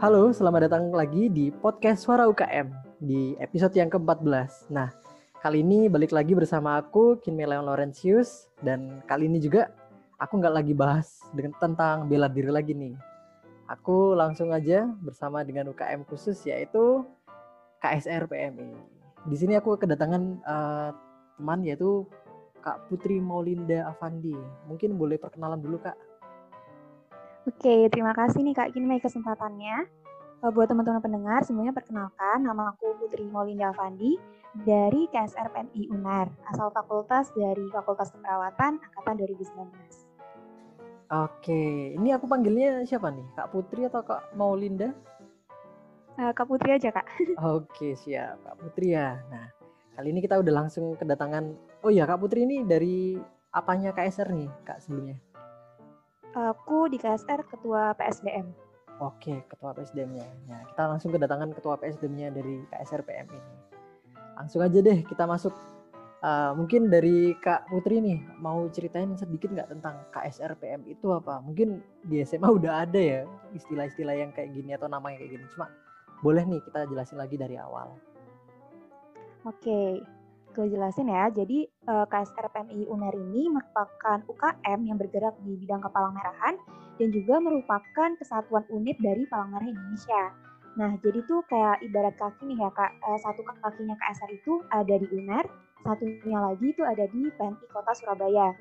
Halo, selamat datang lagi di podcast Suara UKM di episode yang ke-14. Nah, kali ini balik lagi bersama aku, Kinme Leon Laurentius, dan kali ini juga aku nggak lagi bahas dengan tentang bela diri lagi nih. Aku langsung aja bersama dengan UKM khusus yaitu KSR PMI. Di sini aku kedatangan uh, teman yaitu Kak Putri Maulinda Avandi. Mungkin boleh perkenalan dulu Kak. Oke, terima kasih nih Kak Kinmei kesempatannya. Uh, buat teman-teman pendengar, semuanya perkenalkan, nama aku Putri Maulinda Avandi dari KSR PMI UNAR, asal fakultas dari Fakultas Keperawatan Angkatan 2019. Oke, ini aku panggilnya siapa nih? Kak Putri atau Kak Maulinda? Uh, Kak Putri aja, Kak. Oke, siap. Kak Putri ya. Nah, kali ini kita udah langsung kedatangan. Oh iya, Kak Putri ini dari apanya KSR nih, Kak, sebelumnya? Aku di KSR Ketua PSDM. Oke, Ketua PSDM-nya. Nah, kita langsung kedatangan Ketua PSDM-nya dari KSR PM ini. Langsung aja deh kita masuk. Uh, mungkin dari Kak Putri nih, mau ceritain sedikit nggak tentang KSR PM itu apa? Mungkin di SMA udah ada ya istilah-istilah yang kayak gini atau namanya kayak gini. Cuma boleh nih kita jelasin lagi dari awal. Oke, gue jelasin ya. Jadi uh, eh, KSR PMI UNER ini merupakan UKM yang bergerak di bidang kepalang merahan dan juga merupakan kesatuan unit dari Palang Merah Indonesia. Nah, jadi tuh kayak ibarat kaki nih ya kak, uh, satu kakinya KSR itu ada di UNER, satunya lagi itu ada di PMI Kota Surabaya.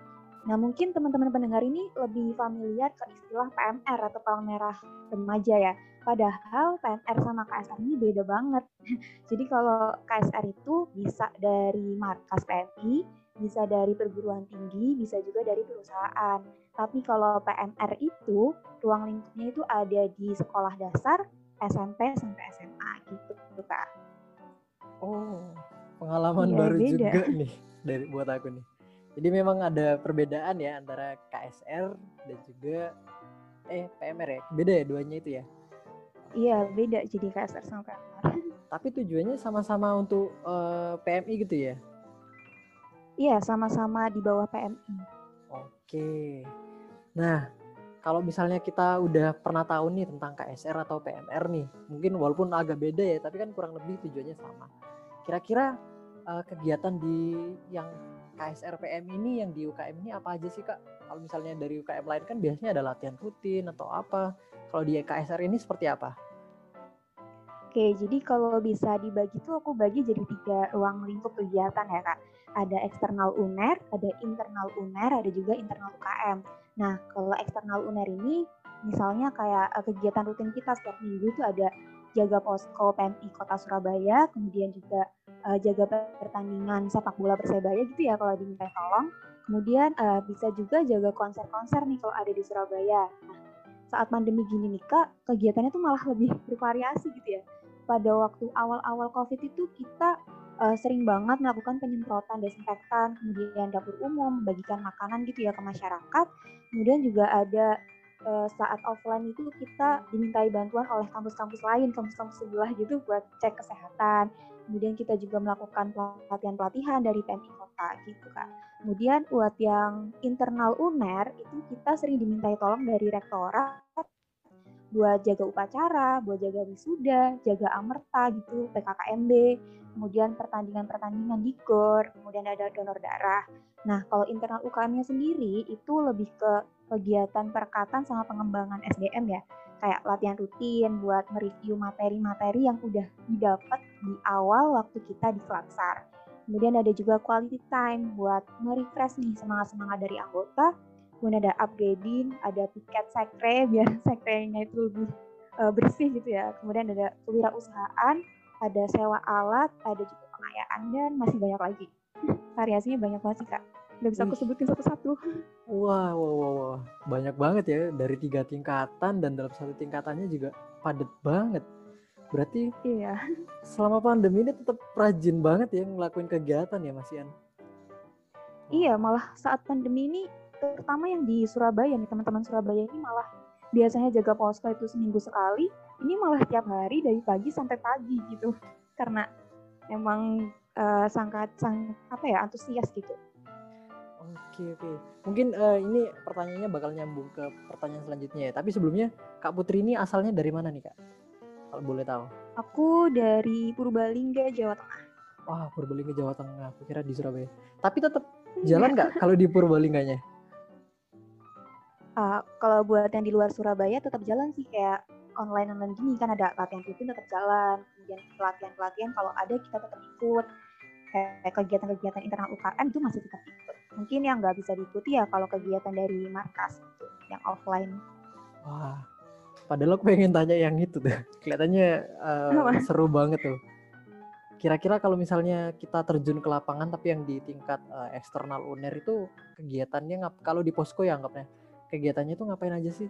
Nah, mungkin teman-teman pendengar ini lebih familiar ke istilah PMR atau Palang Merah Remaja ya. Padahal PNR sama KSR ini beda banget. Jadi kalau KSR itu bisa dari markas PMI, bisa dari perguruan tinggi, bisa juga dari perusahaan. Tapi kalau PNR itu ruang lingkupnya itu ada di sekolah dasar, SMP sampai SMA gitu, Kak. Oh, pengalaman ya, baru beda. juga nih dari buat aku nih. Jadi memang ada perbedaan ya antara KSR dan juga eh PMR ya. Beda ya duanya itu ya? Iya, beda jadi KSR sama PMR. Tapi tujuannya sama-sama untuk uh, eh, PMI gitu ya? Iya, sama-sama di bawah PMI. Oke. Nah, kalau misalnya kita udah pernah tahu nih tentang KSR atau PMR nih, mungkin walaupun agak beda ya, tapi kan kurang lebih tujuannya sama. Kira-kira uh, kegiatan di yang KSR PM ini yang di UKM ini apa aja sih kak? Kalau misalnya dari UKM lain kan biasanya ada latihan rutin atau apa? Kalau di KSR ini seperti apa? Oke, jadi kalau bisa dibagi tuh aku bagi jadi tiga ruang lingkup kegiatan ya kak. Ada eksternal UNER, ada internal UNER, ada juga internal UKM. Nah, kalau eksternal UNER ini misalnya kayak eh, kegiatan rutin kita setiap minggu itu ada jaga posko PMI Kota Surabaya, kemudian juga uh, jaga pertandingan sepak bola Persebaya gitu ya kalau diminta tolong. Kemudian uh, bisa juga jaga konser-konser nih kalau ada di Surabaya. Nah, saat pandemi gini nih Kak, kegiatannya tuh malah lebih bervariasi gitu ya. Pada waktu awal-awal COVID itu kita uh, sering banget melakukan penyemprotan desinfektan, kemudian dapur umum, membagikan makanan gitu ya ke masyarakat. Kemudian juga ada saat offline itu kita dimintai bantuan oleh kampus-kampus lain, kampus-kampus sebelah gitu buat cek kesehatan. Kemudian kita juga melakukan pelatihan-pelatihan dari PMI kota gitu Kak. Kemudian buat yang internal UNER itu kita sering dimintai tolong dari rektorat buat jaga upacara, buat jaga wisuda, jaga amerta gitu, PKKMB, kemudian pertandingan-pertandingan di GOR, kemudian ada donor darah. Nah, kalau internal UKM-nya sendiri itu lebih ke kegiatan perekatan sama pengembangan SDM ya kayak latihan rutin buat mereview materi-materi yang udah didapat di awal waktu kita di Klaksar. Kemudian ada juga quality time buat nge-refresh nih semangat-semangat dari anggota. Kemudian ada upgrading, ada piket sekre biar sekrenya itu lebih uh, bersih gitu ya. Kemudian ada kewirausahaan, ada sewa alat, ada juga pengayaan dan masih banyak lagi. Variasinya banyak banget sih kak. Gak bisa aku sebutin satu-satu. Wah, wah, wah, wah, banyak banget ya dari tiga tingkatan dan dalam satu tingkatannya juga padat banget. Berarti iya. Selama pandemi ini tetap rajin banget ya ngelakuin kegiatan ya Mas Ian. Iya, malah saat pandemi ini terutama yang di Surabaya nih teman-teman Surabaya ini malah biasanya jaga posko itu seminggu sekali, ini malah tiap hari dari pagi sampai pagi gitu. Karena emang uh, sangat sang apa ya antusias gitu. Oke oke. Mungkin uh, ini pertanyaannya bakal nyambung ke pertanyaan selanjutnya ya. Tapi sebelumnya Kak Putri ini asalnya dari mana nih Kak? Kalau boleh tahu. Aku dari Purbalingga, Jawa Tengah. Wah, Purbalingga Jawa Tengah. Aku kira di Surabaya. Tapi tetap jalan nggak kalau di Purbalingganya? Uh, kalau buat yang di luar Surabaya tetap jalan sih kayak online online gini kan ada latihan rutin tetap jalan. Kemudian pelatihan pelatihan kalau ada kita tetap ikut. Kayak kegiatan-kegiatan internal UKM itu masih tetap ikut. Mungkin yang nggak bisa diikuti ya kalau kegiatan dari markas itu yang offline. Wah, padahal aku pengen tanya yang itu tuh. Kelihatannya uh, seru banget tuh. Kira-kira kalau misalnya kita terjun ke lapangan tapi yang di tingkat uh, eksternal UNER itu kegiatannya ngap kalau di posko ya anggapnya kegiatannya itu ngapain aja sih?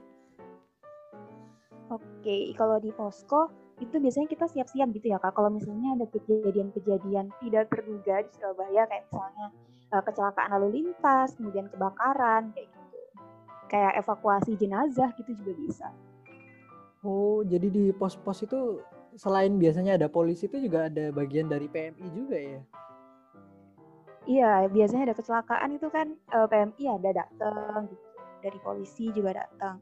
Oke, kalau di posko itu biasanya kita siap-siap gitu ya kak. Kalau misalnya ada kejadian-kejadian tidak terduga di Surabaya kayak misalnya uh, kecelakaan lalu lintas, kemudian kebakaran kayak gitu, kayak evakuasi jenazah gitu juga bisa. Oh, jadi di pos-pos itu selain biasanya ada polisi itu juga ada bagian dari PMI juga ya? Iya, biasanya ada kecelakaan itu kan uh, eh, PMI ada datang gitu. Dari polisi juga datang.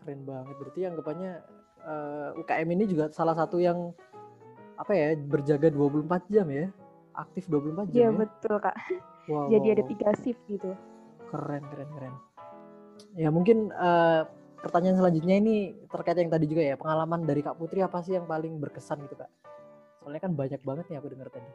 Keren banget. Berarti anggapannya uh, eh, UKM ini juga salah satu yang apa ya, berjaga 24 jam ya? Aktif 24 jam Iya, ya? betul, Kak. Wow. Jadi ada tiga shift gitu. Keren, keren, keren. Ya mungkin uh, pertanyaan selanjutnya ini terkait yang tadi juga ya pengalaman dari Kak Putri apa sih yang paling berkesan gitu Kak? Soalnya kan banyak banget nih aku dengar tadi.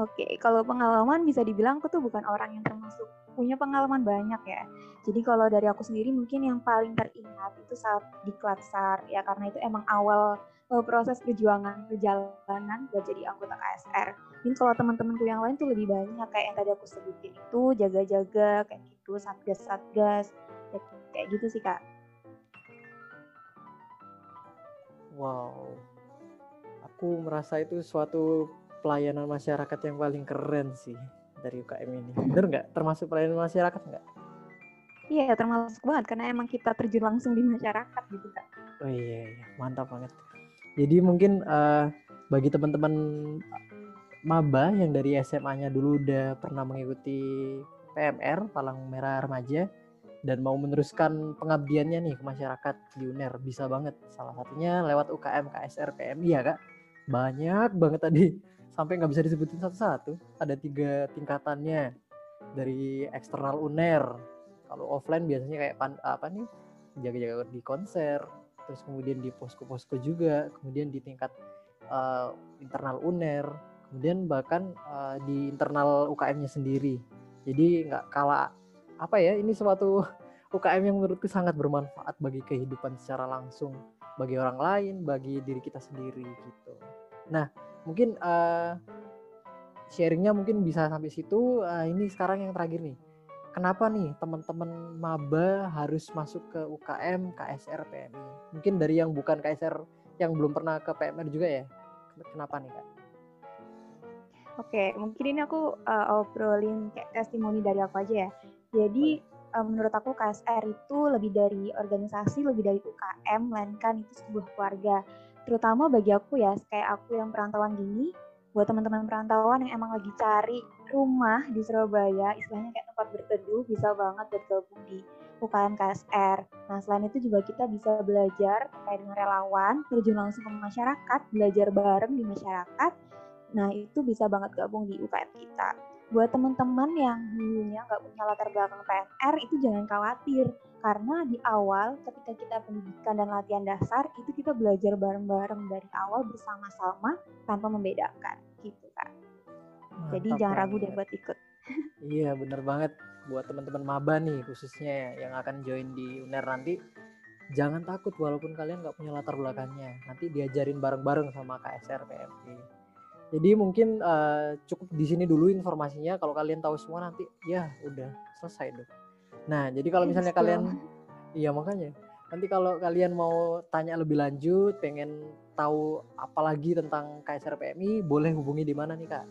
Oke, kalau pengalaman bisa dibilang aku tuh bukan orang yang termasuk punya pengalaman banyak ya. Jadi kalau dari aku sendiri mungkin yang paling teringat itu saat di Klatsar ya karena itu emang awal uh, proses perjuangan perjalanan buat jadi anggota KSR. Mungkin kalau teman-temanku yang lain tuh lebih banyak kayak yang tadi aku sebutin itu jaga-jaga kayak gitu satgas-satgas ya, kayak gitu sih kak wow aku merasa itu suatu pelayanan masyarakat yang paling keren sih dari UKM ini. Bener nggak? Termasuk pelayanan masyarakat nggak? Iya termasuk banget karena emang kita terjun langsung di masyarakat gitu kak. Oh iya, iya. mantap banget. Jadi mungkin uh, bagi teman-teman maba yang dari SMA-nya dulu udah pernah mengikuti PMR Palang Merah Remaja dan mau meneruskan pengabdiannya nih ke masyarakat di UNER bisa banget. Salah satunya lewat UKM KSR PMI ya kak. Banyak banget tadi sampai nggak bisa disebutin satu-satu. Ada tiga tingkatannya. Dari eksternal UNER. Kalau offline biasanya kayak pan, apa nih? Jaga-jaga di konser. Terus kemudian di posko-posko juga. Kemudian di tingkat uh, internal UNER. Kemudian bahkan uh, di internal UKM-nya sendiri. Jadi nggak kalah apa ya ini suatu UKM yang menurutku sangat bermanfaat bagi kehidupan secara langsung. Bagi orang lain bagi diri kita sendiri gitu. Nah mungkin uh, sharingnya mungkin bisa sampai situ. Uh, ini sekarang yang terakhir nih. Kenapa nih teman-teman maba harus masuk ke UKM KSR PMI mungkin dari yang bukan KSR yang belum pernah ke PMR juga ya? Kenapa nih kak? Oke, mungkin ini aku uh, obrolin kayak testimoni dari aku aja ya. Jadi menurut aku KSR itu lebih dari organisasi, lebih dari UKM, melainkan itu sebuah keluarga. Terutama bagi aku ya, kayak aku yang perantauan gini, buat teman-teman perantauan yang emang lagi cari rumah di Surabaya, istilahnya kayak tempat berteduh, bisa banget buat gabung di UKM KSR. Nah, selain itu juga kita bisa belajar kayak dengan relawan, terjun langsung ke masyarakat, belajar bareng di masyarakat. Nah, itu bisa banget gabung di UKM kita buat teman-teman yang dulunya nggak punya latar belakang PNR itu jangan khawatir karena di awal ketika kita pendidikan dan latihan dasar itu kita belajar bareng-bareng dari awal bersama-sama tanpa membedakan gitu kan. Jadi jangan ragu deh buat ikut. iya bener banget buat teman-teman maba nih khususnya yang akan join di UNER nanti jangan takut walaupun kalian nggak punya latar belakangnya nanti diajarin bareng-bareng sama KSR PMI jadi mungkin uh, cukup di sini dulu informasinya. Kalau kalian tahu semua nanti ya udah selesai dong. Nah, jadi kalau misalnya kalian iya makanya nanti kalau kalian mau tanya lebih lanjut, pengen tahu apa lagi tentang KSR PMI, boleh hubungi di mana nih, Kak?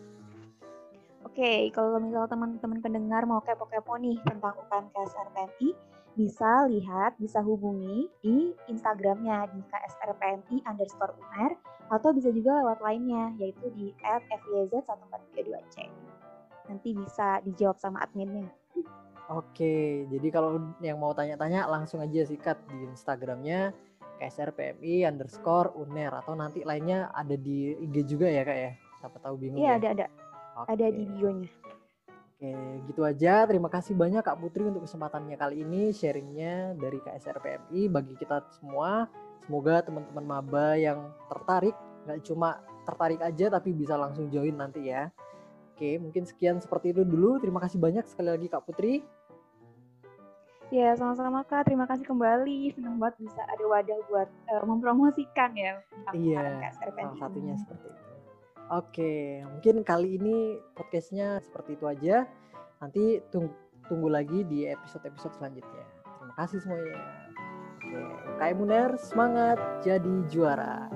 Oke, kalau misalnya teman-teman pendengar mau kepo-kepo nih tentang UKM KSR PMI, bisa lihat, bisa hubungi di Instagramnya di ksrpmi underscore uner atau bisa juga lewat lainnya yaitu di fyz1432c. Nanti bisa dijawab sama adminnya. Oke, jadi kalau yang mau tanya-tanya langsung aja sikat di Instagramnya KSR PMI underscore UNER atau nanti lainnya ada di IG juga ya kak ya siapa tahu bingung Iya ya ada ada Oke. ada di bionya. Oke, gitu aja. Terima kasih banyak Kak Putri untuk kesempatannya kali ini sharingnya dari KSR PMI bagi kita semua. Semoga teman-teman maba yang tertarik, nggak cuma tertarik aja tapi bisa langsung join nanti ya. Oke, mungkin sekian seperti itu dulu. Terima kasih banyak sekali lagi Kak Putri. Ya sama-sama kak. Terima kasih kembali. Senang banget bisa ada wadah buat eh, mempromosikan ya. Iya, salah satunya seperti itu. Oke, mungkin kali ini podcastnya seperti itu aja. Nanti tunggu, tunggu lagi di episode-episode selanjutnya. Terima kasih semuanya. Oke, KM Uner, semangat jadi juara.